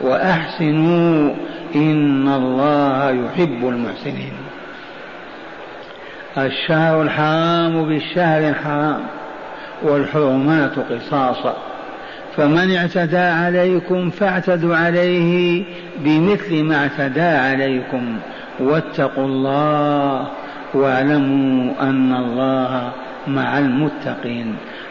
وأحسنوا إن الله يحب المحسنين. الشهر الحرام بالشهر الحرام والحرمات قصاصا فمن اعتدى عليكم فاعتدوا عليه بمثل ما اعتدى عليكم واتقوا الله واعلموا أن الله مع المتقين.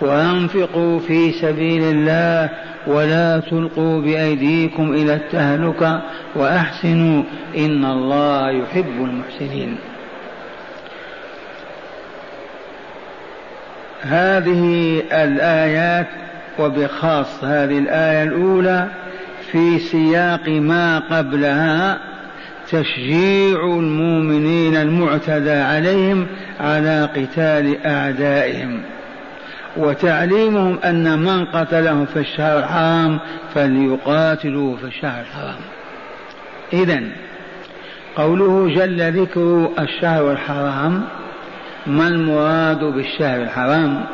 وأنفقوا في سبيل الله ولا تلقوا بأيديكم إلى التهلكة وأحسنوا إن الله يحب المحسنين. هذه الآيات وبخاص هذه الآية الأولى في سياق ما قبلها تشجيع المؤمنين المعتدى عليهم على قتال أعدائهم. وتعليمهم أن من قتلهم في الشهر الحرام فليقاتلوا في الشهر الحرام. إذا قوله جل ذكر الشهر الحرام ما المراد بالشهر الحرام؟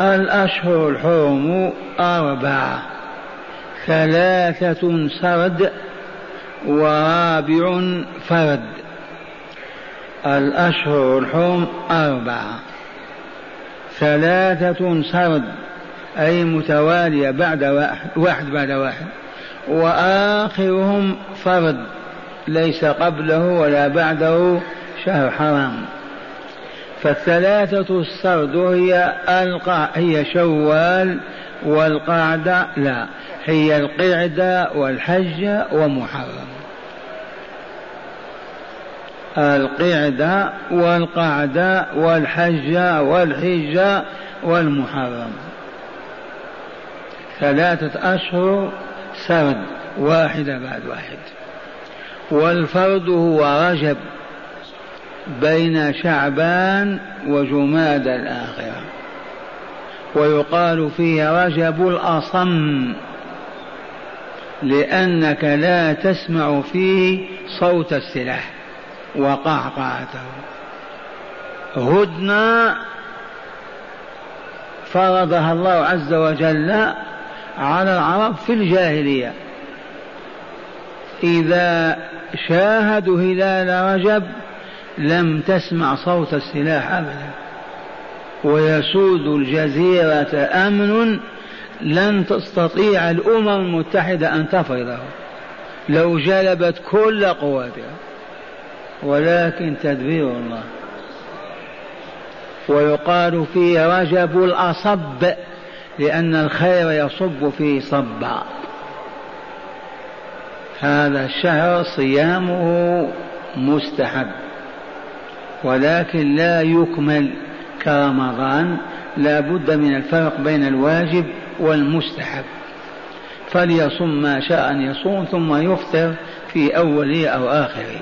الأشهر الحرم أربعة ثلاثة سرد ورابع فرد. الأشهر الحرم أربعة. ثلاثة سرد أي متوالية بعد واحد, واحد بعد واحد وآخرهم فرد ليس قبله ولا بعده شهر حرام. فالثلاثة السرد هي القع هي شوال والقعدة لا هي القعدة والحج ومحرم. القعدة والقعدة والحج والحجة والمحرم. ثلاثة أشهر سرد واحدة بعد واحد. والفرد هو رجب بين شعبان وجماد الآخرة. ويقال فيه رجب الأصم لأنك لا تسمع فيه صوت السلاح. وقعقعته. هدنة فرضها الله عز وجل على العرب في الجاهلية. إذا شاهدوا هلال رجب لم تسمع صوت السلاح أبدا. ويسود الجزيرة أمن لن تستطيع الأمم المتحدة أن تفرضه. لو جلبت كل قواتها. ولكن تدبير الله. ويقال فيه رجب الأصب لأن الخير يصب فيه صبا هذا الشهر صيامه مستحب ولكن لا يكمل كرمضان. لا بد من الفرق بين الواجب والمستحب. فليصم ما شاء أن يصوم ثم يفطر في أوله أو آخره.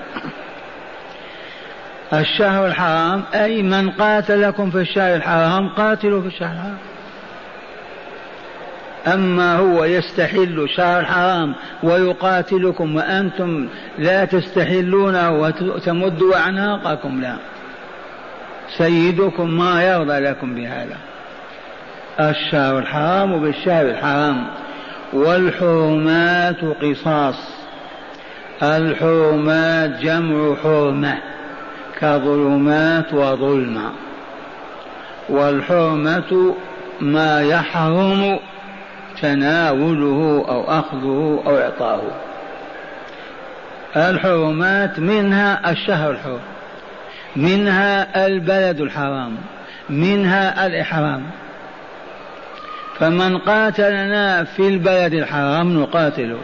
الشهر الحرام أي من قاتلكم في الشهر الحرام قاتلوا في الشهر الحرام. أما هو يستحل شهر الحرام ويقاتلكم وأنتم لا تستحلونه وتمدوا أعناقكم لا. سيدكم ما يرضى لكم بهذا. الشهر الحرام بالشهر الحرام. والحرمات قصاص. الحرمات جمع حرمة. كظلمات وظلمة والحرمة ما يحرم تناوله أو أخذه أو إعطاؤه الحرمات منها الشهر الحرم منها البلد الحرام منها الإحرام. فمن قاتلنا في البلد الحرام نقاتله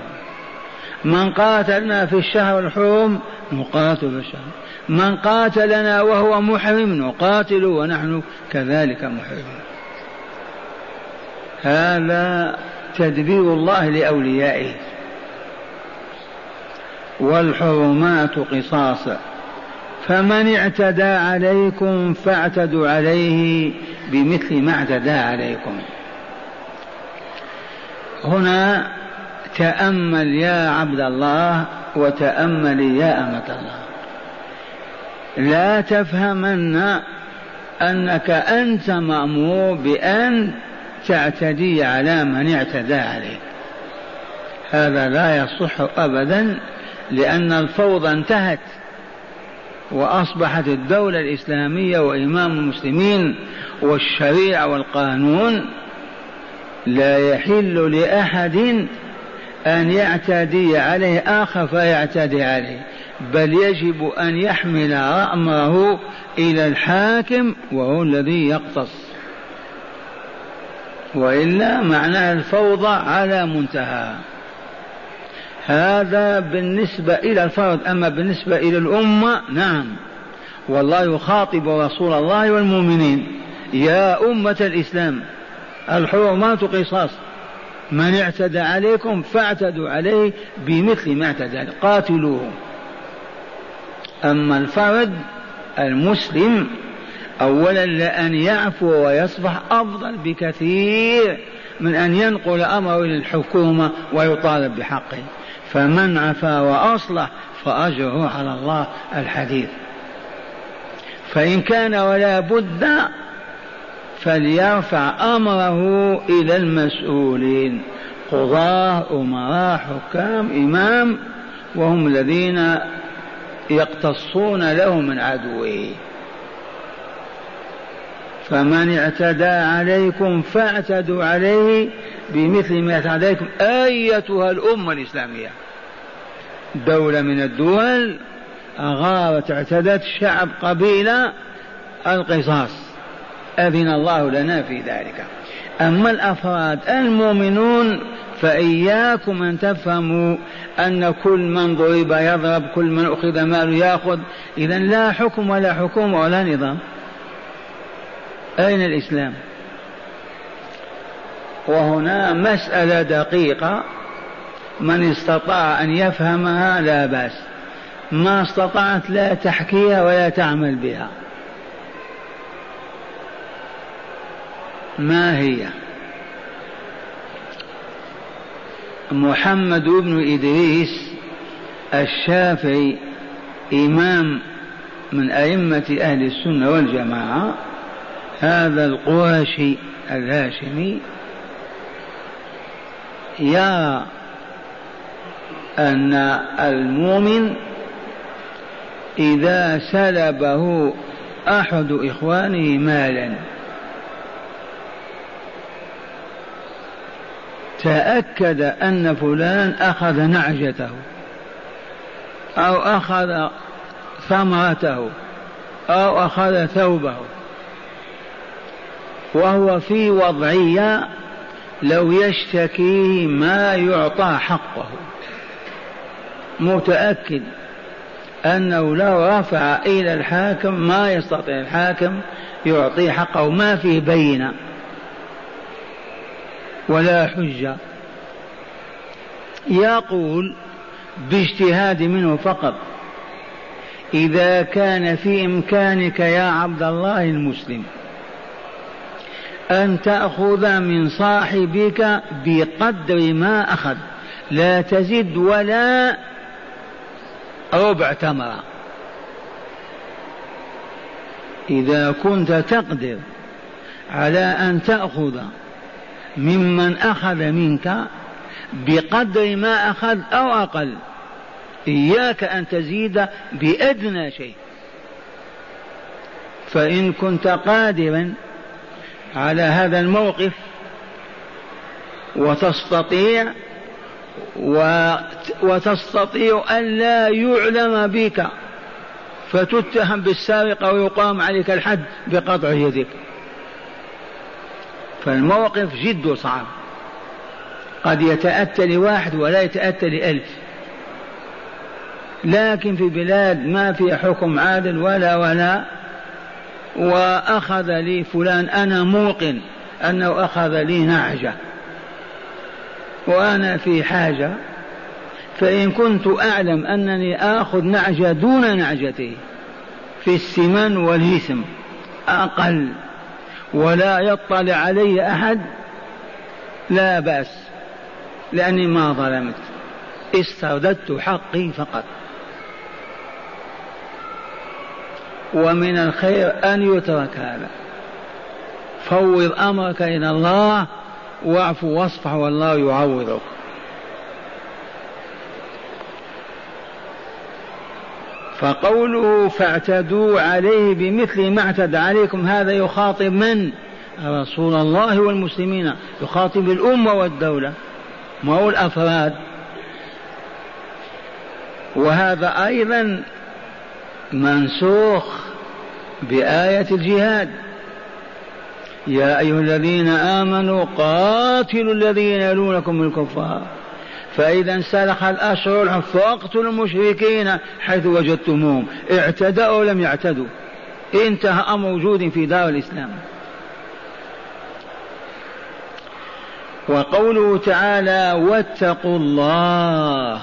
من قاتلنا في الشهر الحرم نقاتل الشهر. من قاتلنا وهو محرم نقاتل ونحن كذلك محرمون. هذا تدبير الله لأوليائه. والحرمات قصاص. فمن اعتدى عليكم فاعتدوا عليه بمثل ما اعتدى عليكم. هنا تأمل يا عبد الله وتاملي يا أمة الله. لا تفهمن أنك أنت مأمور بأن تعتدي على من اعتدى عليك. هذا لا يصح ابدا لأن الفوضى انتهت وأصبحت الدولة الإسلامية وإمام المسلمين والشريعة والقانون لا يحل لأحد أن يعتدي عليه آخر فيعتدي عليه. بل يجب أن يحمل امره إلى الحاكم وهو الذي يقتص. وإلا معناه الفوضى على منتهى. هذا بالنسبة إلى الفرد أما بالنسبة إلى الأمة نعم. والله يخاطب رسول الله والمؤمنين. يا أمة الإسلام الحرمات قصاص. من اعتدى عليكم فاعتدوا عليه بمثل ما اعتدى قاتلوه. أما الفرد المسلم أولا لأن يعفو ويصفح أفضل بكثير من أن ينقل أمره إلى الحكومة ويطالب بحقه. فمن عفا وأصلح فأجره على الله الحديث. فإن كان ولا بد فليرفع أمره إلى المسؤولين. قضاة أمراء حكام إمام وهم الذين يقتصون له من عدوه. فمن اعتدى عليكم فاعتدوا عليه بمثل ما اعتدى عليكم أيتها الأمة الإسلامية. دولة من الدول أغارت اعتدت شعب قبيلة القصاص. أذن الله لنا في ذلك. أما الأفراد المؤمنون فإياكم أن تفهموا أن كل من ضرب يضرب كل من أخذ ماله يأخذ. إذا لا حكم ولا حكومة ولا نظام. أين الإسلام؟ وهنا مسألة دقيقة. من استطاع أن يفهمها لا بأس. ما استطعت لا تحكيها ولا تعمل بها. ما هي؟ محمد بن إدريس الشافعي إمام من أئمة أهل السنة والجماعة هذا القرشي الهاشمي. يرى أن المؤمن إذا سلبه أحد إخوانه مالا. تأكد أن فلان أخذ نعجته أو أخذ ثمرته أو أخذ ثوبه وهو في وضعية لو يشتكيه ما يعطى حقه. متأكد أنه لو رفع إلى الحاكم ما يستطيع الحاكم يعطيه حقه ما فيه بينة. ولا حجة. يقول باجتهاد منه فقط. إذا كان في إمكانك يا عبد الله المسلم أن تأخذ من صاحبك بقدر ما أخذ. لا تزد ولا ربع تمرة. إذا كنت تقدر على أن تأخذ ممن أخذ منك بقدر ما أخذ أو أقل. إياك أن تزيد بأدنى شيء. فإن كنت قادرا على هذا الموقف وتستطيع وتستطيع أن لا يعلم بك فتتهم بالسارقة ويقام عليك الحد بقطع يدك. فالموقف جد صعب قد يتأتى لواحد ولا يتأتى لألف. لكن في بلاد ما فيها حكم عادل ولا ولا وأخذ لي فلان أنا موقن أنه أخذ لي نعجة وأنا في حاجة فإن كنت أعلم أنني آخذ نعجة دون نعجته في السمن والهسم أقل. ولا يطلع علي أحد لا بأس لأني ما ظلمت استرددت حقي فقط. ومن الخير أن يترك هذا. فوض أمرك إلى الله واعف واصفح والله يعوضك. فقوله فاعتدوا عليه بمثل ما اعتدى عليكم هذا يخاطب من؟ رسول الله والمسلمين يخاطب الأمة والدولة. ما هو الأفراد. وهذا أيضا منسوخ بآية الجهاد. يا أيها الذين آمنوا قاتلوا الذين يلونكم الكفار. فإذا انسلخ الأشهر فاقتلوا المشركين حيث وجدتموهم. اعتدوا أو لم يعتدوا. انتهى أمر وجود في دار الإسلام. وقوله تعالى واتقوا الله.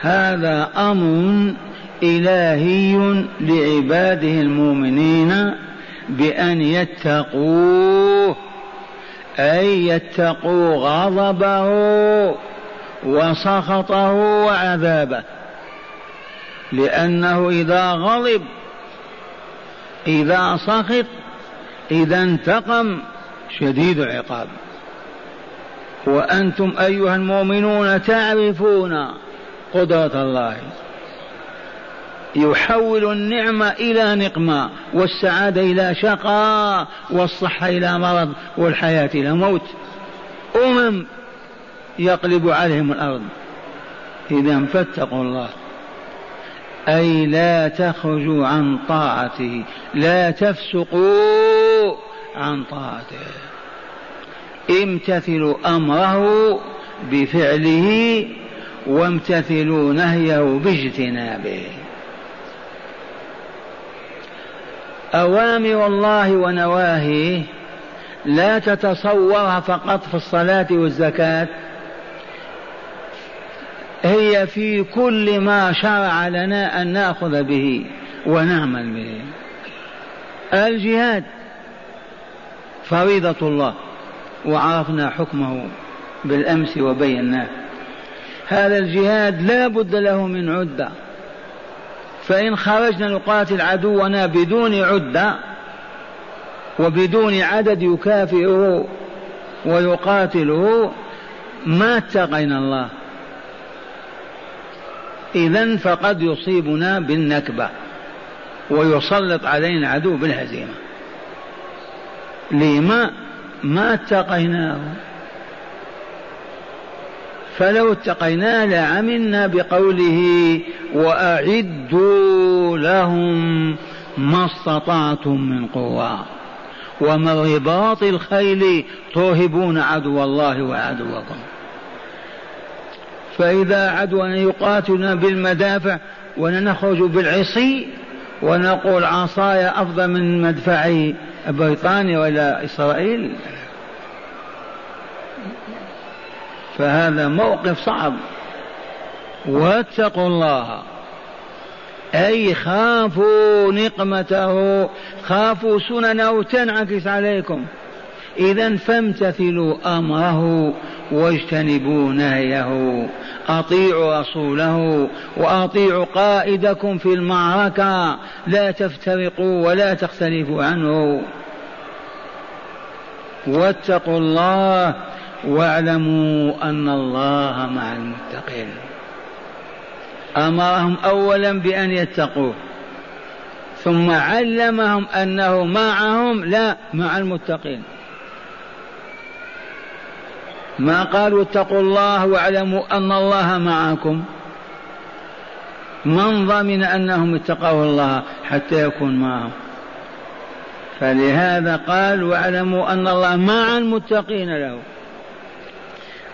هذا أمر إلهي لعباده المؤمنين بأن يتقوه أي يتقوا غضبه. وسخطه وعذابه. لأنه إذا غضب إذا سخط إذا انتقم شديد العقاب. وأنتم أيها المؤمنون تعرفون قدرة الله. يحول النعمة إلى نقمة والسعادة إلى شقاء والصحة إلى مرض والحياة إلى موت. أمم يقلب عليهم الأرض. إذا فاتقوا الله. أي لا تخرجوا عن طاعته. لا تفسقوا عن طاعته. امتثلوا أمره بفعله وامتثلوا نهيه باجتنابه. أوامر الله ونواهيه لا تتصورها فقط في الصلاة والزكاة. هي في كل ما شرع لنا أن نأخذ به ونعمل به. الجهاد فريضة الله وعرفنا حكمه بالأمس وبيناه هذا الجهاد لا بد له من عدة. فإن خرجنا نقاتل عدونا بدون عدة وبدون عدد يكافئه ويقاتله ما اتقينا الله. إذا فقد يصيبنا بالنكبة ويسلط علينا عدو بالهزيمة. لما ما اتقيناه. فلو اتقينا لعملنا بقوله وأعدوا لهم ما استطعتم من قوة. ومن رباط الخيل توهبون عدو الله وعدوكم. فإذا عدونا يقاتلنا بالمدافع ونخرج بالعصي ونقول عصاي أفضل من مدفعي بريطانيا ولا إسرائيل. فهذا موقف صعب. واتقوا الله. أي خافوا نقمته. خافوا سننه تنعكس عليكم. إذا فامتثلوا أمره واجتنبوا نهيه. أطيعوا رسوله وأطيعوا قائدكم في المعركة. لا تفترقوا ولا تختلفوا عنه. واتقوا الله واعلموا أن الله مع المتقين. أمرهم أولا بأن يتقوه ثم علمهم أنه معهم لا مع المتقين. ما قالوا اتقوا الله واعلموا أن الله معكم. من ضمن أنهم اتقوا الله حتى يكون معهم. فلهذا قال واعلموا أن الله مع المتقين له.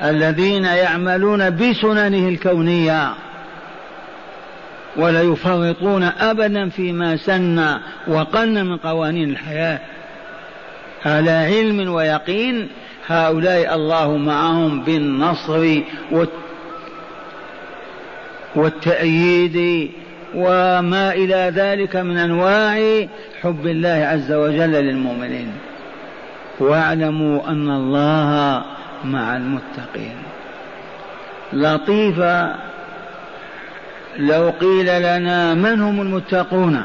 الذين يعملون بسننه الكونية ولا يفرطون ابدا فيما سن وقن من قوانين الحياة. على علم ويقين هؤلاء الله معهم بالنصر والتأييد وما إلى ذلك من أنواع حب الله عز وجل للمؤمنين. واعلموا أن الله مع المتقين. لطيفة لو قيل لنا من هم المتقون؟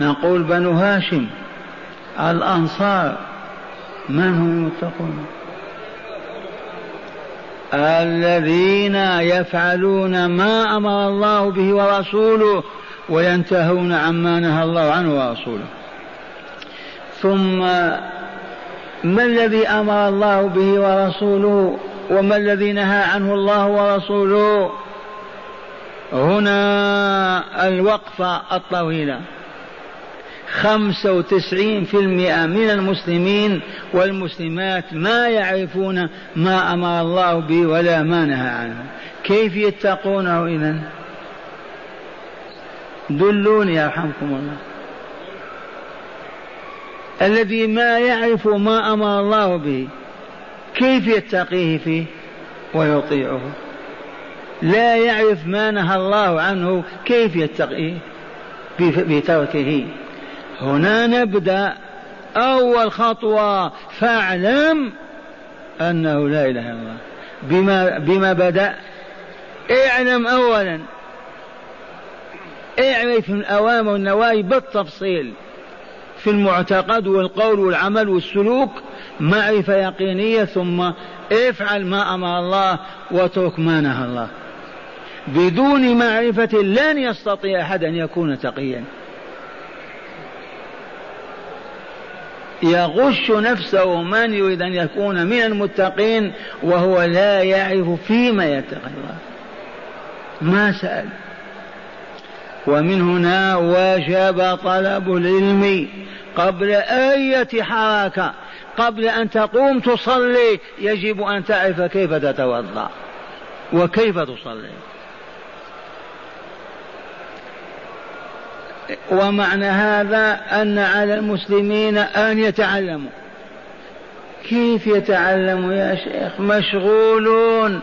نقول بنو هاشم الأنصار. من هم المتقون الذين يفعلون ما أمر الله به ورسوله وينتهون عما نهى الله عنه ورسوله. ثم ما الذي أمر الله به ورسوله وما الذي نهى عنه الله ورسوله؟ هنا الوقفة الطويلة. خمسة وتسعين في المئة من المسلمين والمسلمات ما يعرفون ما أمر الله به ولا ما نهى عنه. كيف يتقونه إذا دلوني يرحمكم الله. الذي ما يعرف ما أمر الله به كيف يتقيه فيه؟ ويطيعه. لا يعرف ما نهى الله عنه كيف يتقيه؟ بتركه. هنا نبدأ أول خطوة. فاعلم أنه لا إله إلا الله. بما بما بدأ. اعلم اولا. اعرف الأوامر والنواهي بالتفصيل. في المعتقد والقول والعمل والسلوك. معرفة يقينية. ثم افعل ما أمر الله واترك ما نهى الله. بدون معرفة لن يستطيع أحد أن يكون تقيا. يغش نفسه من يريد أن يكون من المتقين وهو لا يعرف فيما يتقي الله ما سأل. ومن هنا وجب طلب العلم قبل أية حركة. قبل أن تقوم تصلي يجب أن تعرف كيف تتوضأ. وكيف تصلي. ومعنى هذا أن على المسلمين أن يتعلموا. كيف يتعلموا يا شيخ؟ مشغولون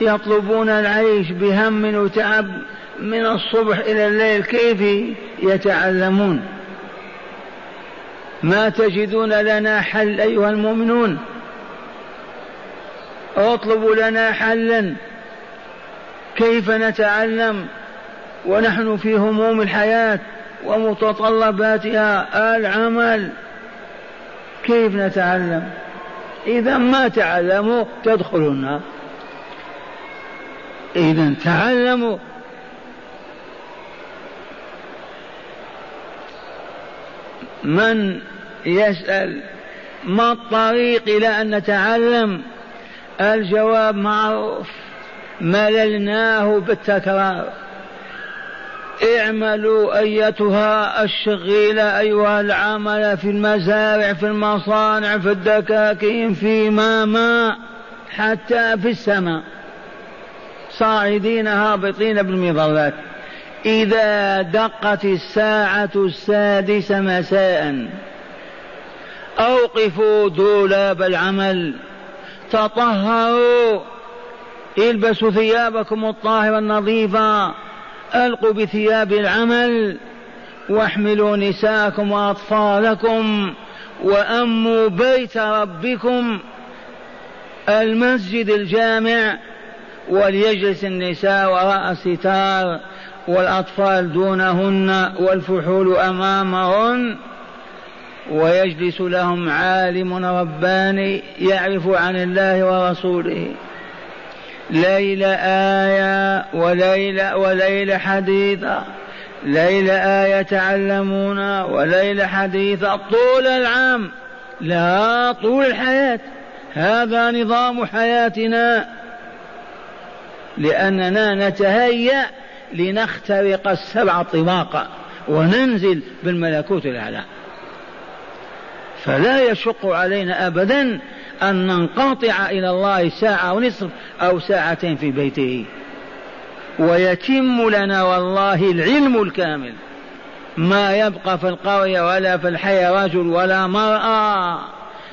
يطلبون العيش بهم وتعب من الصبح إلى الليل. كيف يتعلمون؟ ما تجدون لنا حل أيها المؤمنون؟ اطلبوا لنا حلا. كيف نتعلم؟ ونحن في هموم الحياة ومتطلباتها العمل. كيف نتعلم؟ إذا ما تعلموا تدخلوا النار. إذا تعلموا. من يسأل ما الطريق إلى أن نتعلم؟ الجواب معروف. مللناه بالتكرار. اعملوا أيتها الشغيله أيها العامله في المزارع في المصانع في الدكاكين في ما ما حتى في السماء. صاعدين هابطين بالمظلات. إذا دقت الساعة السادسه مساء أوقفوا دولاب العمل تطهروا البسوا ثيابكم الطاهرة النظيفة. ألقوا بثياب العمل واحملوا نساءكم وأطفالكم وأموا بيت ربكم المسجد الجامع وليجلس النساء وراء الستار والأطفال دونهن والفحول أمامهن ويجلس لهم عالم رباني يعرف عن الله ورسوله. ليلة آية وليلة وليلة حديثة ليلة آية تعلمون وليلة حديثة طول العام. لا طول الحياة. هذا نظام حياتنا. لأننا نتهيأ لنخترق السبع طباق وننزل بالملكوت الأعلى. فلا يشق علينا أبدا أن ننقطع إلى الله ساعة ونصف أو ساعتين في بيته. ويتم لنا والله العلم الكامل. ما يبقى في القرية ولا في الحي رجل ولا مرأة.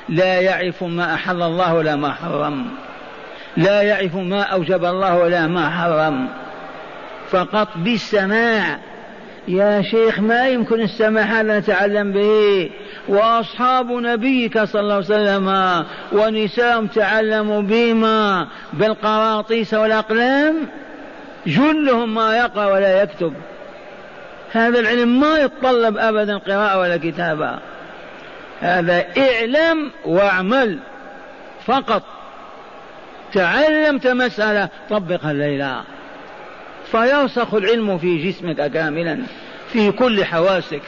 لا يعرف ما أحل الله ولا ما حرم. لا يعرف ما أوجب الله ولا ما حرم. فقط بالسماع يا شيخ ما يمكن السماع هذا نتعلم به. وأصحاب نبيك صلى الله عليه وسلم ونساء تعلموا بهما بالقراطيس والأقلام. جلهم ما يقرأ ولا يكتب. هذا العلم ما يتطلب أبدا قراءة ولا كتابة. هذا إعلم واعمل فقط. تعلمت مسألة طبقها الليلة. فيرسخ العلم في جسمك كاملا في كل حواسك.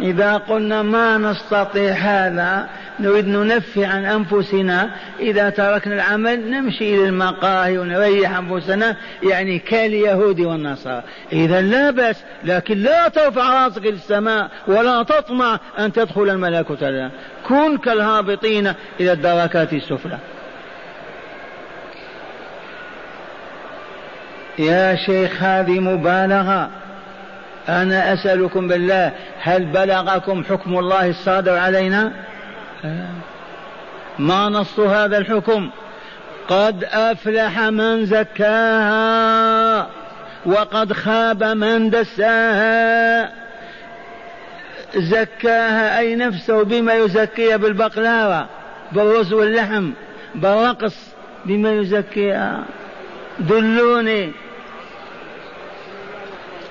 إذا قلنا ما نستطيع هذا نريد ننفي عن أنفسنا. إذا تركنا العمل نمشي إلى المقاهي ونريح أنفسنا يعني كاليهود والنصارى. إذا لا بأس لكن لا ترفع رأسك للسماء ولا تطمع أن تدخل الملكوت كن كالهابطين إلى الدركات السفلى. يا شيخ هذه مبالغة. أنا أسألكم بالله هل بلغكم حكم الله الصادر علينا؟ ما نص هذا الحكم؟ قد أفلح من زكاها وقد خاب من دساها. زكاها أي نفسه بما يزكيها بالبقلاوة بالرز واللحم بالرقص بما يزكيها. دلوني.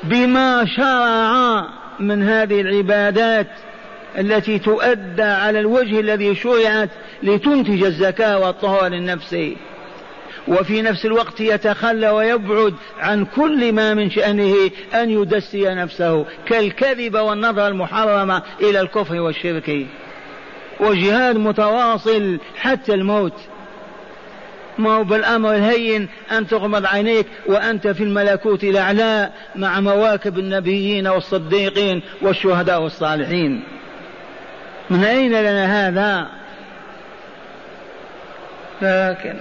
بما شرع من هذه العبادات التي تؤدى على الوجه الذي شرعت لتنتج الزكاة والطهور النفسي وفي نفس الوقت يتخلى ويبعد عن كل ما من شأنه أن يدسي نفسه كالكذب والنظر المحرمة إلى الكفر والشرك. وجهاد متواصل حتى الموت. ما هو بالأمر الهين أن تغمض عينيك وأنت في الملكوت الأعلى مع مواكب النبيين والصديقين والشهداء والصالحين. من أين لنا هذا؟ لكن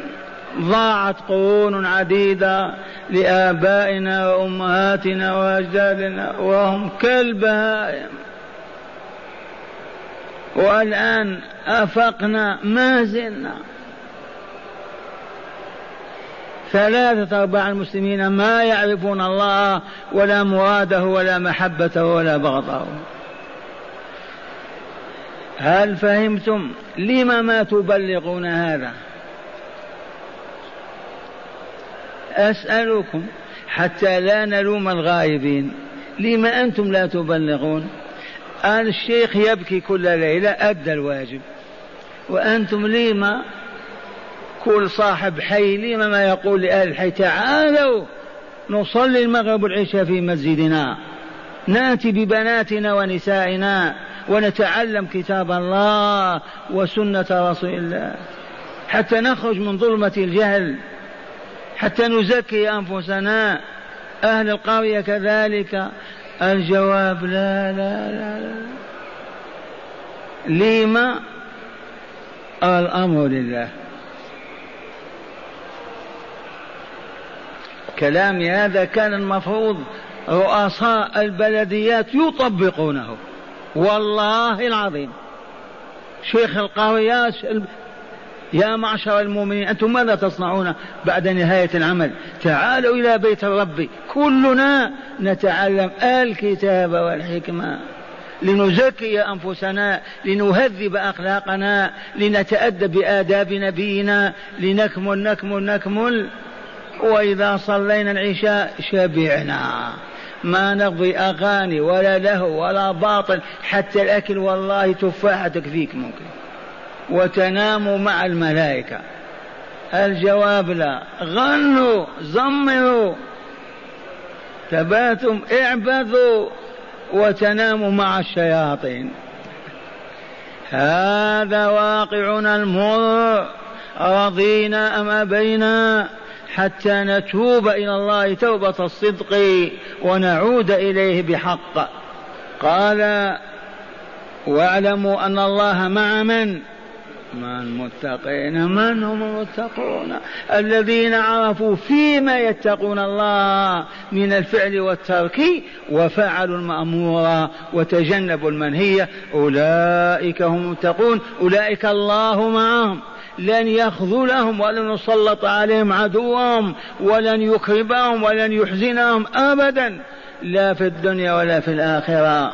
ضاعت قرون عديدة لآبائنا وأمهاتنا وأجدادنا وهم كالبهائم. والآن أفقنا ما زلنا. ثلاثة أرباع المسلمين ما يعرفون الله ولا مراده ولا محبته ولا بغضه. هل فهمتم لم ما تبلغون هذا؟ أسألكم حتى لا نلوم الغائبين. لم أنتم لا تبلغون؟ الشيخ يبكي كل ليلة أدى الواجب. وأنتم لما كل صاحب حي لما ما يقول لأهل الحي تعالوا نصلي المغرب والعشاء في مسجدنا. ناتي ببناتنا ونسائنا ونتعلم كتاب الله وسنة رسول الله. حتى نخرج من ظلمة الجهل حتى نزكي أنفسنا. أهل القرية كذلك. الجواب لا لا لا, لا. لما؟ الأمر لله. كلامي هذا كان المفروض رؤساء البلديات يطبقونه. والله العظيم. شيخ القريات يا معشر المؤمنين أنتم ماذا تصنعون بعد نهاية العمل؟ تعالوا إلى بيت الرب. كلنا نتعلم الكتاب والحكمة. لنزكي أنفسنا لنهذب أخلاقنا لنتأدب بآداب نبينا لنكمل نكمل نكمل. وإذا صلينا العشاء شبعنا. ما نقضي أغاني ولا لهو ولا باطل حتى الأكل والله تفاحة تكفيك ممكن. وتنام مع الملائكة. الجواب لا. غنوا زمروا. تباتم اعبثوا وتناموا مع الشياطين. هذا واقعنا المر. رضينا أم أبينا؟ حتى نتوب إلى الله توبة الصدق ونعود إليه بحق. قال واعلموا أن الله مع من؟ مع المتقين. من هم المتقون؟ الذين عرفوا فيما يتقون الله من الفعل والترك وفعلوا المأمور وتجنبوا المنهي. أولئك هم المتقون. أولئك الله معهم. لن يخذلهم ولن يسلط عليهم عدوهم ولن يكربهم ولن يحزنهم أبدا لا في الدنيا ولا في الآخرة.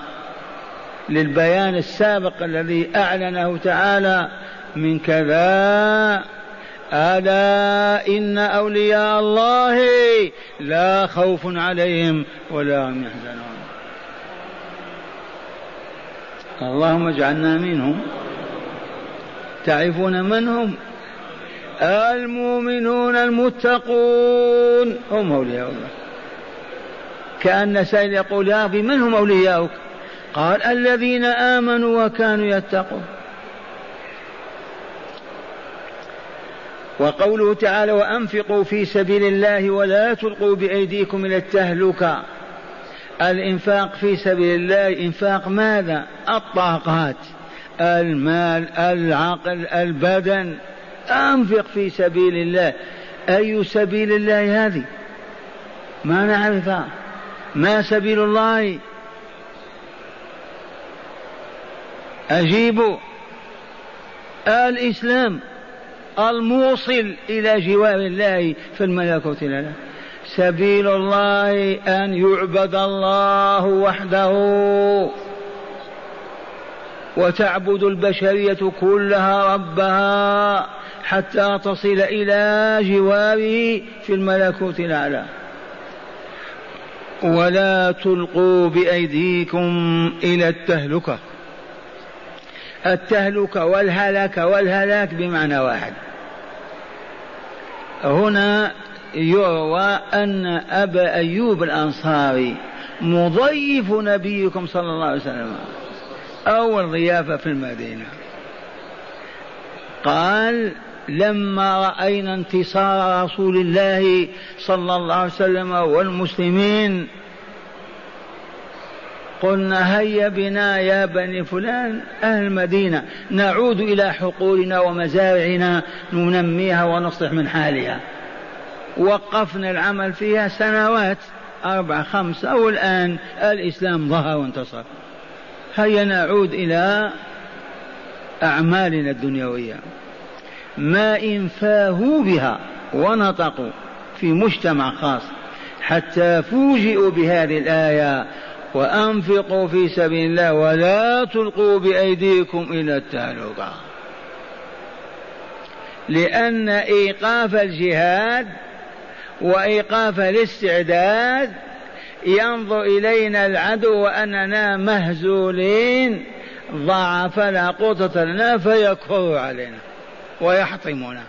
للبيان السابق الذي أعلنه تعالى من كذا ألا إن أولياء الله لا خوف عليهم ولا هم يحزنون. اللهم اجعلنا منهم. تعرفون من هم؟ المؤمنون المتقون. هم أولياء الله كأن سائل يقول يا ربي من هم أولياؤك؟ قال الذين آمنوا وكانوا يتقون. وقوله تعالى وأنفقوا في سبيل الله ولا تلقوا بأيديكم إلى التهلكة. الإنفاق في سبيل الله إنفاق ماذا؟ الطاقات. المال العقل البدن. أنفق في سبيل الله. أي سبيل الله هذه؟ ما نعرفها. ما سبيل الله؟ أجيبوا الإسلام الموصل إلى جوار الله في الملكوت الأعلى سبيل الله أن يعبد الله وحده. وتعبد البشرية كلها ربها حتى تصل إلى جواره في الملكوت الأعلى. ولا تلقوا بأيديكم إلى التهلكة. التهلكة والهلك والهلاك بمعنى واحد. هنا يروى أن أبا أيوب الأنصاري مضيف نبيكم صلى الله عليه وسلم. أول ضيافة في المدينة. قال لما رأينا انتصار رسول الله صلى الله عليه وسلم والمسلمين قلنا هيا بنا يا بني فلان أهل المدينة نعود إلى حقولنا ومزارعنا ننميها ونصلح من حالها. وقفنا العمل فيها سنوات أربع خمس والآن الإسلام ظهر وانتصر. هيا نعود إلى أعمالنا الدنيوية. ما إن فاهوا بها ونطقوا في مجتمع خاص حتى فوجئوا بهذه الآية وأنفقوا في سبيل الله ولا تلقوا بأيديكم إلى التهلكة لأن إيقاف الجهاد وإيقاف الاستعداد ينظر إلينا العدو وأننا مهزولين. ضعف لا قوة لنا فيكفر علينا ويحطمنا.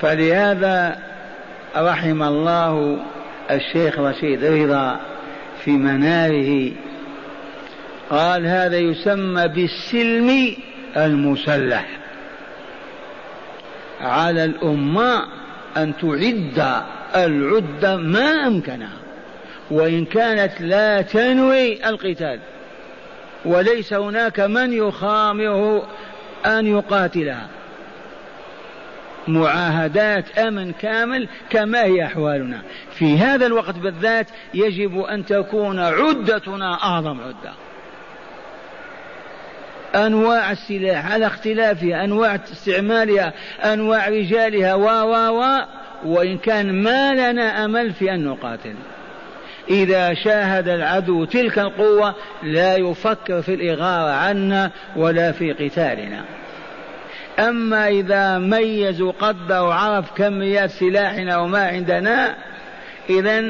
فلهذا رحم الله الشيخ رشيد رضا في مناره. قال هذا يسمى بالسلم المسلح. على الأمة أن تعد العدة ما أمكنها. وإن كانت لا تنوي القتال وليس هناك من يخامره أن يقاتلها. معاهدات أمن كامل كما هي أحوالنا. في هذا الوقت بالذات يجب أن تكون عدتنا أعظم عدة. أنواع السلاح على اختلافها أنواع استعمالها أنواع رجالها و و و وإن كان ما لنا أمل في أن نقاتل. إذا شاهد العدو تلك القوة لا يفكر في الإغارة عنا ولا في قتالنا. أما إذا ميز وقدر وعرف كميات سلاحنا وما عندنا إذا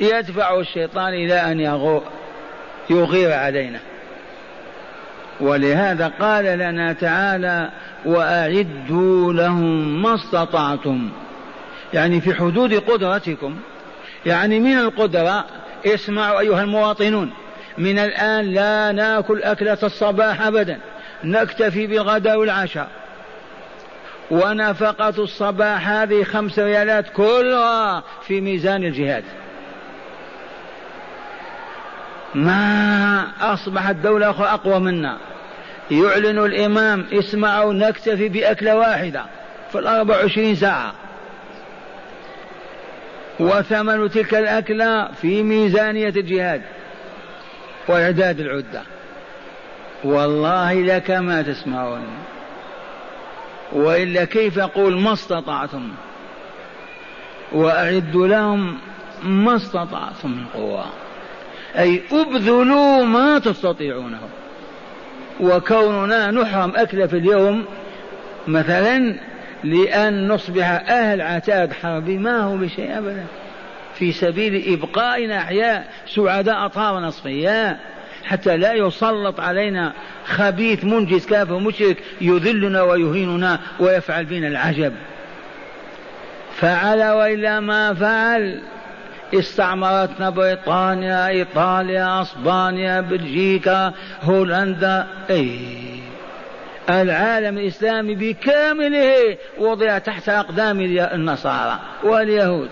يدفع الشيطان إلى أن يغير علينا. ولهذا قال لنا تعالى وأعدوا لهم ما استطعتم. يعني في حدود قدرتكم. يعني من القدرة اسمعوا أيها المواطنون من الآن لا نأكل أكلة الصباح أبدا. نكتفي بالغداء والعشاء ونفقة الصباح هذه خمس ريالات كلها في ميزان الجهاد. ما أصبحت دولة أخرى أقوى منا. يعلن الإمام اسمعوا نكتفي بأكلة واحدة في الأربع وعشرين ساعة. وثمن تلك الأكلة في ميزانية الجهاد وإعداد العدة. والله لك ما تسمعون. وإلا كيف أقول ما استطعتم؟ وأعدوا لهم ما استطعتم من قوة أي أبذلوا ما تستطيعونه. وكوننا نحرم أكل في اليوم مثلا لأن نصبح أهل عتاد حربي ما هو بشيء أبدا. في سبيل إبقائنا أحياء سعداء أطهارا أصفياء حتى لا يسلط علينا خبيث منجز كافر مشرك يذلنا ويهيننا ويفعل بنا العجب. فعل وإلا ما فعل. استعمرتنا بريطانيا إيطاليا أسبانيا بلجيكا هولندا أي العالم الإسلامي بكامله وضع تحت أقدام النصارى واليهود.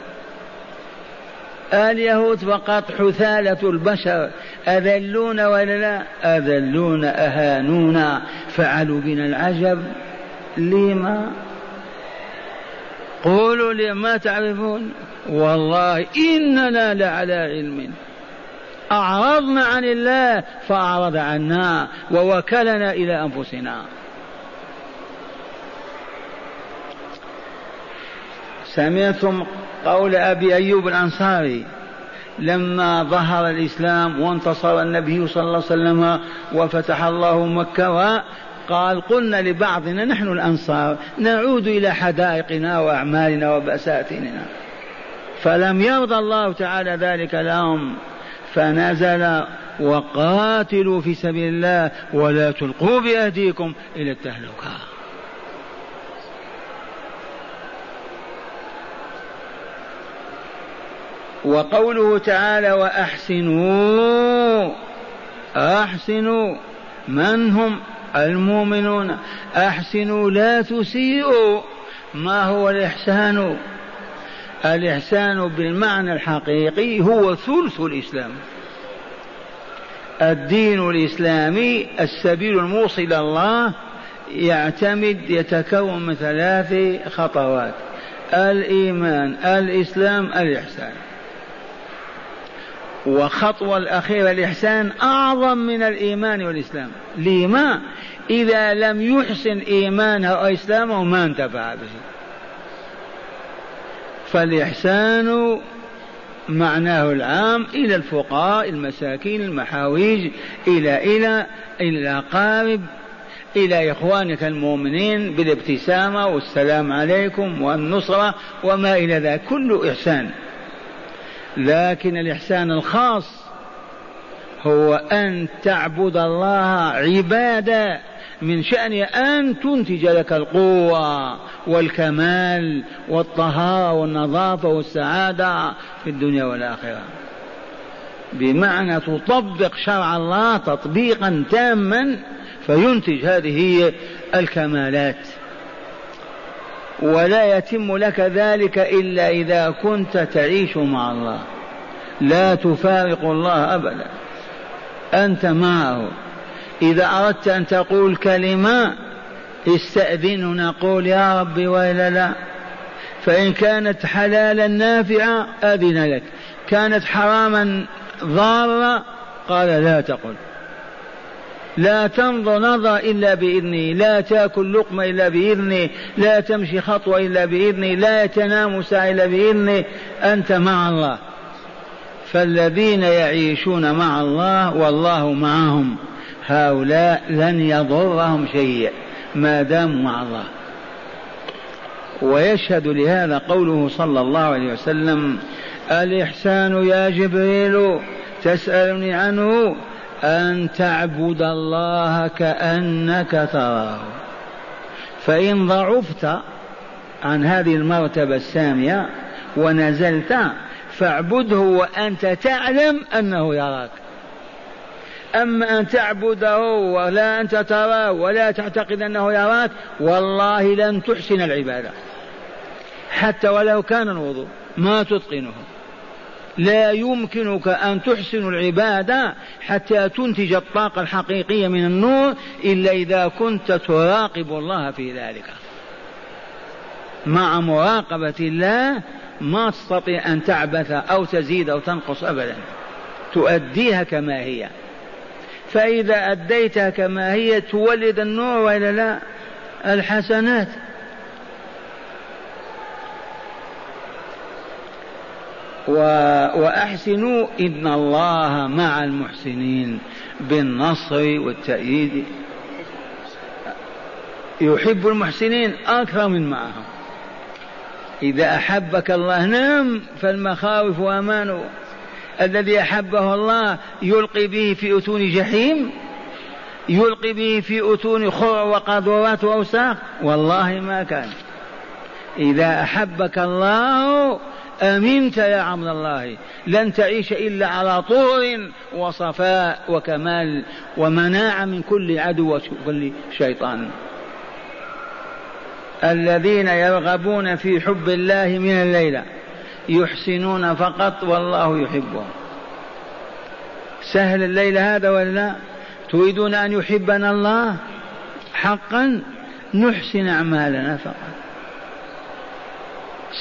اليهود فقط حثالة البشر. أذلون ولا لا؟ أذلون أهانونا. فعلوا بنا العجب. لما؟ قولوا لي ما تعرفون؟ والله إننا لعلى علم. أعرضنا عن الله فأعرض عنا ووكلنا إلى أنفسنا. سمعتم قول أبي أيوب الأنصاري لما ظهر الإسلام وانتصر النبي صلى الله عليه وسلم وفتح الله مكة قال قلنا لبعضنا نحن الأنصار نعود إلى حدائقنا وأعمالنا وبساتيننا فلم يرضى الله تعالى ذلك لهم فنزل وقاتلوا في سبيل الله ولا تلقوا بأيديكم إلى التهلكة. وقوله تعالى وأحسنوا أحسنوا. من هم المؤمنون؟ أحسنوا لا تسيئوا. ما هو الإحسان؟ الإحسان بالمعنى الحقيقي هو ثلث الإسلام. الدين الإسلامي السبيل الموصل إلى الله يعتمد يتكون من ثلاث خطوات الإيمان الإسلام الإحسان. وخطوة الأخيرة الإحسان أعظم من الإيمان والإسلام. لما إذا لم يحسن إيمانه أو إسلامه ما انتفع به. فالإحسان معناه العام إلى الفقراء المساكين المحاويج إلى إلى إلى الأقارب إلى إخوانك المؤمنين بالابتسامة والسلام عليكم والنصرة وما إلى ذلك. كل إحسان. لكن الإحسان الخاص هو أن تعبد الله عبادة من شأن أن تنتج لك القوة والكمال والطهارة والنظافة والسعادة في الدنيا والآخرة. بمعنى تطبق شرع الله تطبيقا تاما فينتج هذه الكمالات. ولا يتم لك ذلك إلا إذا كنت تعيش مع الله. لا تفارق الله أبدا. أنت معه. إذا أردت أن تقول كلمة استأذن نقول يا ربي وإلا لا. فإن كانت حلالا نافعة أذن لك. كانت حراما ضارة قال لا تقل. لا تنظر نظر إلا بإذنه لا تأكل لقمة إلا بإذنه لا تمشي خطوة إلا بإذنه لا تنام ساعة إلا بإذنه أنت مع الله. فالذين يعيشون مع الله والله معهم هؤلاء لن يضرهم شيء ما داموا مع الله. ويشهد لهذا قوله صلى الله عليه وسلم الإحسان يا جبريل تسألني عنه أن تعبد الله كأنك تراه. فإن ضعفت عن هذه المرتبة السامية ونزلت فاعبده وأنت تعلم أنه يراك. أما أن تعبده ولا أنت تراه ولا تعتقد أنه يراك والله لن تحسن العبادة. حتى ولو كان الوضوء ما تتقنه. لا يمكنك أن تحسن العبادة حتى تنتج الطاقة الحقيقية من النور إلا إذا كنت تراقب الله في ذلك. مع مراقبة الله ما تستطيع أن تعبث أو تزيد أو تنقص أبدا. تؤديها كما هي. فإذا أديتها كما هي تولد النور وإلا لا الحسنات. و... وأحسنوا إن الله مع المحسنين بالنصر والتأييد. يحب المحسنين أكثر من معهم. إذا أحبك الله نعم فالمخاوف أمان الذي أحبه الله يلقي به في أتون جحيم يلقي به في أتون خرع وقاذورات وأوساخ. والله ما كان. إذا أحبك الله أمنت يا عبد الله؟ لن تعيش إلا على طور وصفاء وكمال ومناعة من كل عدو وكل شيطان. الذين يرغبون في حب الله من الليلة يحسنون فقط والله يحبهم سهل الليل هذا ولا تريدون أن يحبنا الله حقا؟ نحسن أعمالنا فقط.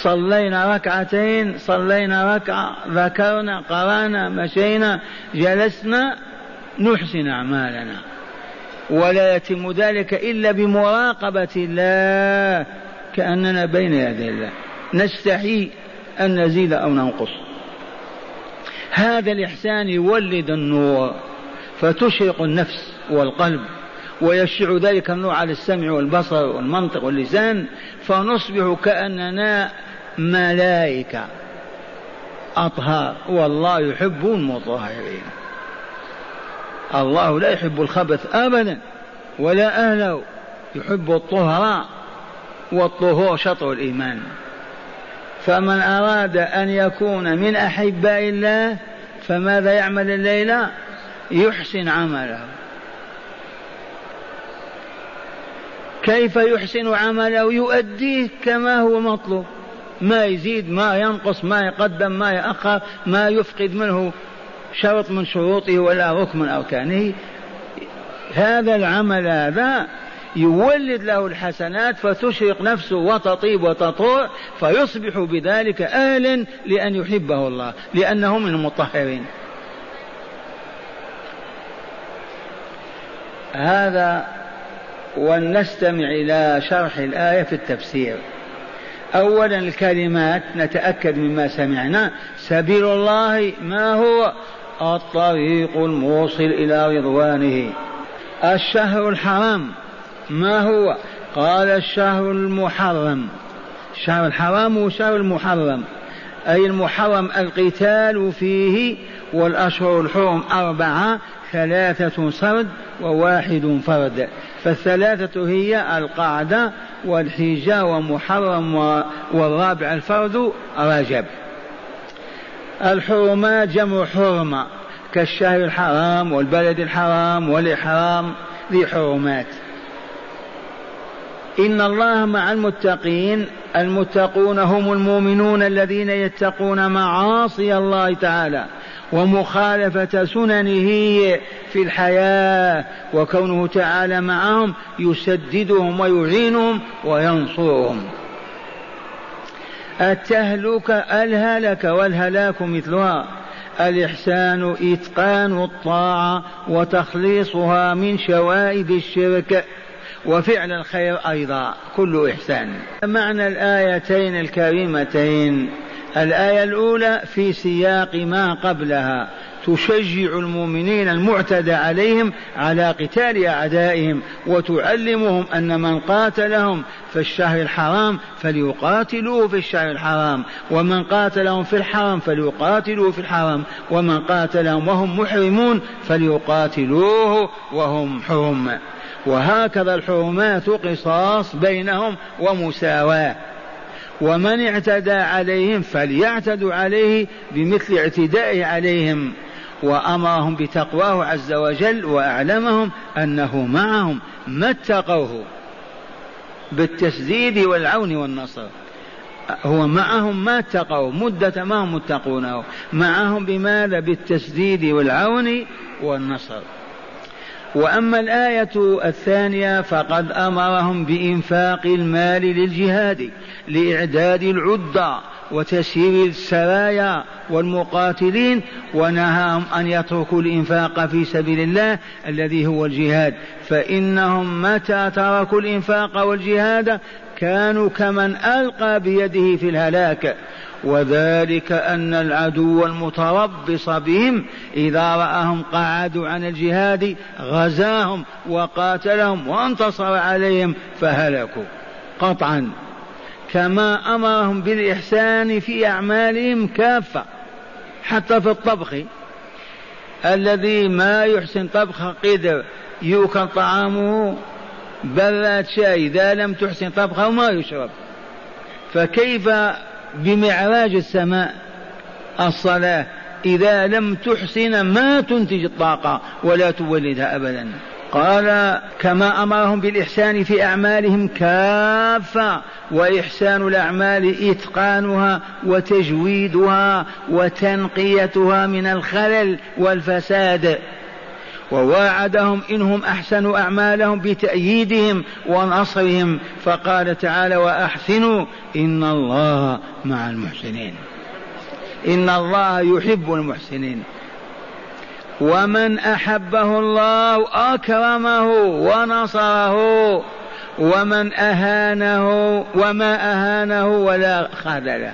صلينا ركعتين صلينا ركعة ذكرنا قرأنا مشينا جلسنا نحسن أعمالنا. ولا يتم ذلك إلا بمراقبة الله كأننا بين يدي الله. نستحي أن نزيد أو ننقص. هذا الإحسان يولد النور فتشرق النفس والقلب ويشع ذلك النور على السمع والبصر والمنطق واللسان فنصبح كأننا ملائكة. أطهار. والله يحب المطهرين. الله لا يحب الخبث أبدا ولا أهله. يحب الطهراء والطهور شطر الإيمان. فمن أراد أن يكون من أحباء الله فماذا يعمل الليلة يحسن عمله. كيف يحسن عمله؟ يؤديه كما هو مطلوب. ما يزيد ما ينقص ما يقدم ما يأخر ما يفقد منه شرط من شروطه ولا ركن من أركانه. هذا العمل هذا يولد له الحسنات فتشرق نفسه وتطيب وتطوع فيصبح بذلك أهلا لأن يحبه الله لأنه من المطهرين. هذا ولنستمع إلى شرح الآية في التفسير. أولا الكلمات نتأكد مما سمعنا. سبيل الله ما هو؟ الطريق الموصل إلى رضوانه. الشهر الحرام ما هو؟ قال الشهر المحرم. الشهر الحرام والشهر المحرم. أي المحرم القتال فيه والأشهر الحرم أربعة ثلاثة سرد وواحد فرد. فالثلاثة هي القعدة والحجة ومحرم والرابع الفرد رجب. الحرمات جمع حرمة كالشهر الحرام والبلد الحرام والإحرام ذي حرمات. إن الله مع المتقين المتقون هم المؤمنون الذين يتقون معاصي الله تعالى. ومخالفة سننه في الحياة وكونه تعالى معهم يسددهم ويعينهم وينصرهم. التهلكة الهلك والهلاك مثلها. الإحسان إتقان الطاعة وتخليصها من شوائب الشرك وفعل الخير أيضا كل إحسان. معنى الآيتين الكريمتين. الآية الأولى في سياق ما قبلها. تشجع المؤمنين المعتدى عليهم على قتال أعدائهم وتعلمهم أن من قاتلهم في الشهر الحرام فليقاتلوه في الشهر الحرام ومن قاتلهم في الحرام فليقاتلوه في الحرام ومن قاتلهم وهم محرمون فليقاتلوه وهم حرم. وهكذا الحرمات قصاص بينهم ومساواة. ومن اعتدى عليهم فليعتدوا عليه بمثل اعتدائه عليهم. وأمرهم بتقواه عز وجل وأعلمهم أنه معهم ما اتقوه بالتسديد والعون والنصر. هو معهم ما اتقوا مدة ما هم متقونه. معهم بماذا؟ بالتسديد والعون والنصر. وأما الآية الثانية فقد أمرهم بإنفاق المال للجهاد لإعداد العدة وتسيير السرايا والمقاتلين ونهاهم أن يتركوا الإنفاق في سبيل الله الذي هو الجهاد. فإنهم متى تركوا الإنفاق والجهاد؟ كانوا كمن ألقى بيده في الهلاك وذلك أن العدو المتربص بهم إذا رآهم قعدوا عن الجهاد غزاهم وقاتلهم وانتصر عليهم فهلكوا. قطعا كما أمرهم بالإحسان في أعمالهم كافة حتى في الطبخ. الذي ما يحسن طبخ قدر يؤكل طعامه براد شاي إذا لم تحسن طبخه ما يشرب. فكيف بمعراج السماء؟ الصلاة إذا لم تحسن ما تنتج الطاقة ولا تولدها أبدا. قال كما أمرهم بالإحسان في أعمالهم كافة وإحسان الأعمال إتقانها وتجويدها وتنقيتها من الخلل والفساد. وواعدهم إنهم أحسنوا أعمالهم بتأييدهم ونصرهم. فقال تعالى وأحسنوا إن الله مع المحسنين. إن الله يحب المحسنين. ومن أحبه الله أكرمه ونصره. ومن أهانه وما أهانه ولا خذله.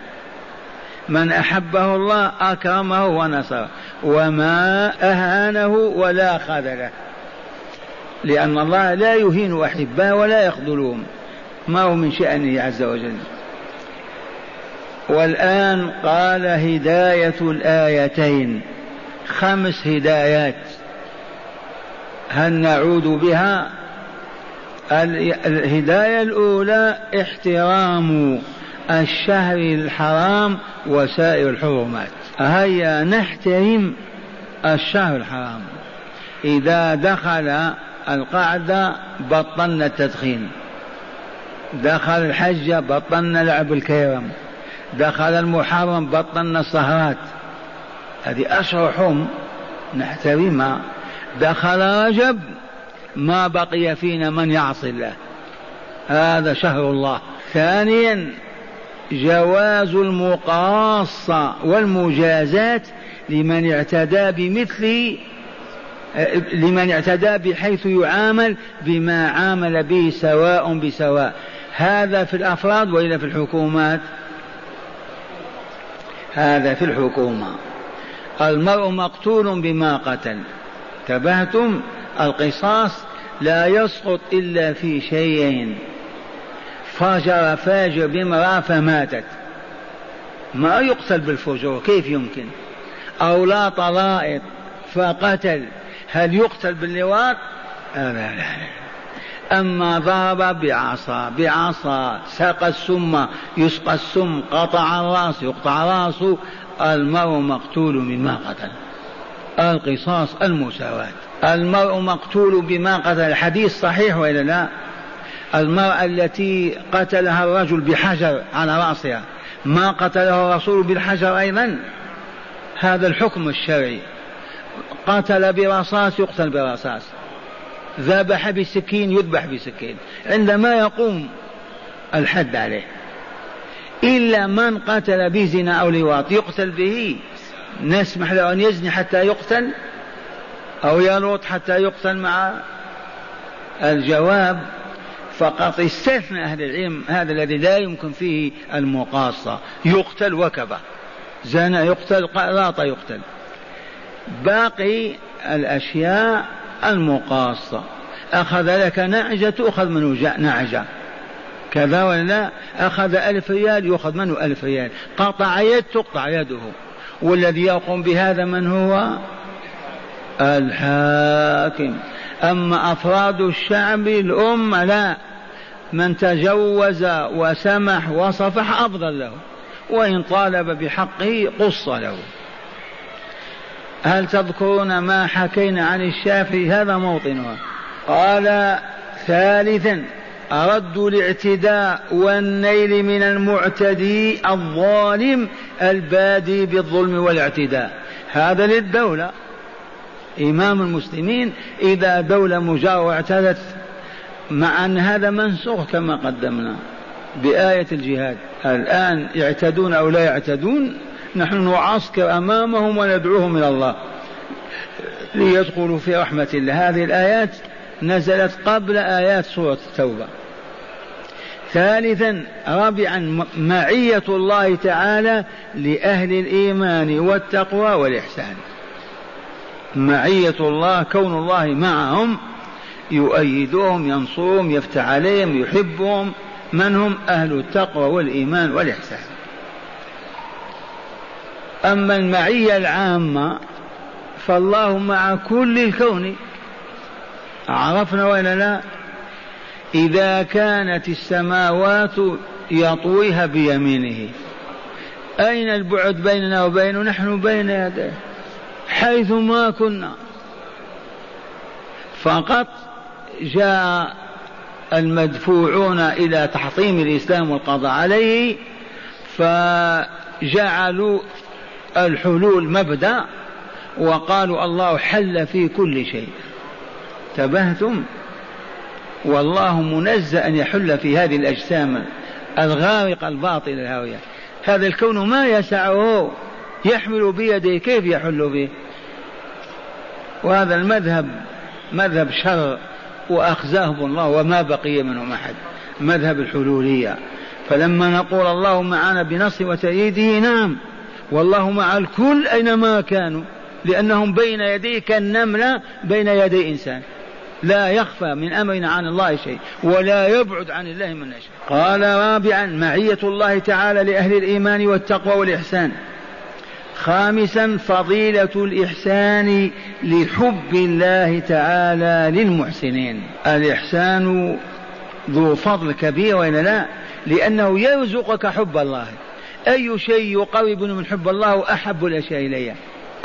من أحبه الله أكرمه ونصره. وما أهانه ولا خذله. لأن الله لا يهين أحباه ولا يخذلهم. ما هو من شأنه عز وجل. والآن قال هداية الآيتين. خمس هدايات. هل نعود بها؟ الهداية الأولى احترام الشهر الحرام وسائر الحرمات هيا نحترم الشهر الحرام. إذا دخل القعدة بطلنا التدخين. دخل الحج بطلنا لعب الكيرم دخل المحرم بطلنا السهرات هذه أشهر حرم نحترمها. دخل رجب ما بقي فينا من يعصي الله. هذا شهر الله. ثانيا جواز المقاصة والمجازات لمن اعتدى بمثل لمن اعتدى بحيث يعامل بما عامل به سواء بسواء. هذا في الأفراد وإلا في الحكومات؟ هذا في الحكومة. المرء مقتول بما قتل. انتبهتم؟ القصاص لا يسقط إلا في شيئين. فجر فاجر بامرأة فماتت. ما يقتل بالفجور كيف يمكن؟ أو لا طلائط فقتل هل يقتل باللواط؟ لا لا لا أما ضرب بعصا بعصا سقى السم يسقى السم قطع الرأس يقطع رأسه المرء مقتول مما قتل. القصاص المساواة. المرء مقتول بما قتل. الحديث صحيح وإلا لا؟ المرأة التي قتلها الرجل بحجر على رأسها ما قتله الرسول بالحجر أيضا؟ هذا الحكم الشرعي. قتل برصاص يقتل برصاص. ذبح بسكين يذبح بسكين. عندما يقوم الحد عليه. إلا من قتل بزنا أو لواط يقتل به. نسمح له أن يزني حتى يقتل أو يلوط حتى يقتل مع الجواب. فقط استثنى أهل العلم هذا الذي لا يمكن فيه المقاصة. يقتل وكبة. زنى يقتل قراط يقتل. باقي الأشياء المقاصة. أخذ لك نعجة تؤخذ منه نعجة. كذا ولا أخذ ألف ريال يؤخذ منه ألف ريال. قطع يد تقطع يده. والذي يقوم بهذا من هو؟ الحاكم. أما أفراد الشعب الأمة لا. من تجوز وسمح وصفح أفضل له وإن طالب بحقه قص له. هل تذكرون ما حكينا عن الشافعي هذا موطنها قال ثالثا رد الاعتداء والنيل من المعتدي الظالم البادي بالظلم والاعتداء. هذا للدولة. إمام المسلمين إذا دولة مجاورة اعتدت مع أن هذا منسوخ كما قدمنا بآية الجهاد. الآن يعتدون أو لا يعتدون نحن نعسكر أمامهم وندعوهم إلى الله. ليدخلوا في رحمة الله. هذه الآيات نزلت قبل آيات سورة التوبة. ثالثا رابعا معية الله تعالى لأهل الإيمان والتقوى والإحسان. معية الله كون الله معهم يؤيدهم ينصرهم يفتح عليهم يحبهم. من هم؟ أهل التقوى والإيمان والإحسان. أما المعية العامة فالله مع كل الكون. عرفنا ولا لا؟ إذا كانت السماوات يطويها بيمينه أين البعد بيننا وبينه؟ نحن بين يديه حيث ما كنا. فقط جاء المدفوعون إلى تحطيم الإسلام والقضاء عليه فجعلوا الحلول مبدأ وقالوا الله حل في كل شيء. تبهتم والله منزه أن يحل في هذه الأجسام الغارقة الباطلة الهاوية. هذا الكون ما يسعه يحمل بيده كيف يحل به؟ وهذا المذهب مذهب شر. وأخزاهم الله وما بقي منهم أحد. مذهب الحلولية. فلما نقول الله معنا بنصر وتأييده نعم. والله مع الكل أينما كانوا. لأنهم بين يديه كالنملة بين يدي إنسان. لا يخفى من أمرنا عن الله شيء ولا يبعد عن الله من شيء قال رابعا معية الله تعالى لأهل الإيمان والتقوى والإحسان. خامسا فضيلة الإحسان لحب الله تعالى للمحسنين. الإحسان ذو فضل كبير وإلا لا؟ لأنه يرزقك حب الله. أي شيء يقرب من حب الله أحب الأشياء إليه.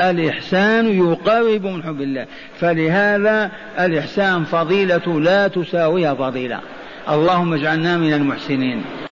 الإحسان يقرب من حب الله. فلهذا الإحسان فضيلة لا تساويها فضيلة. اللهم اجعلنا من المحسنين.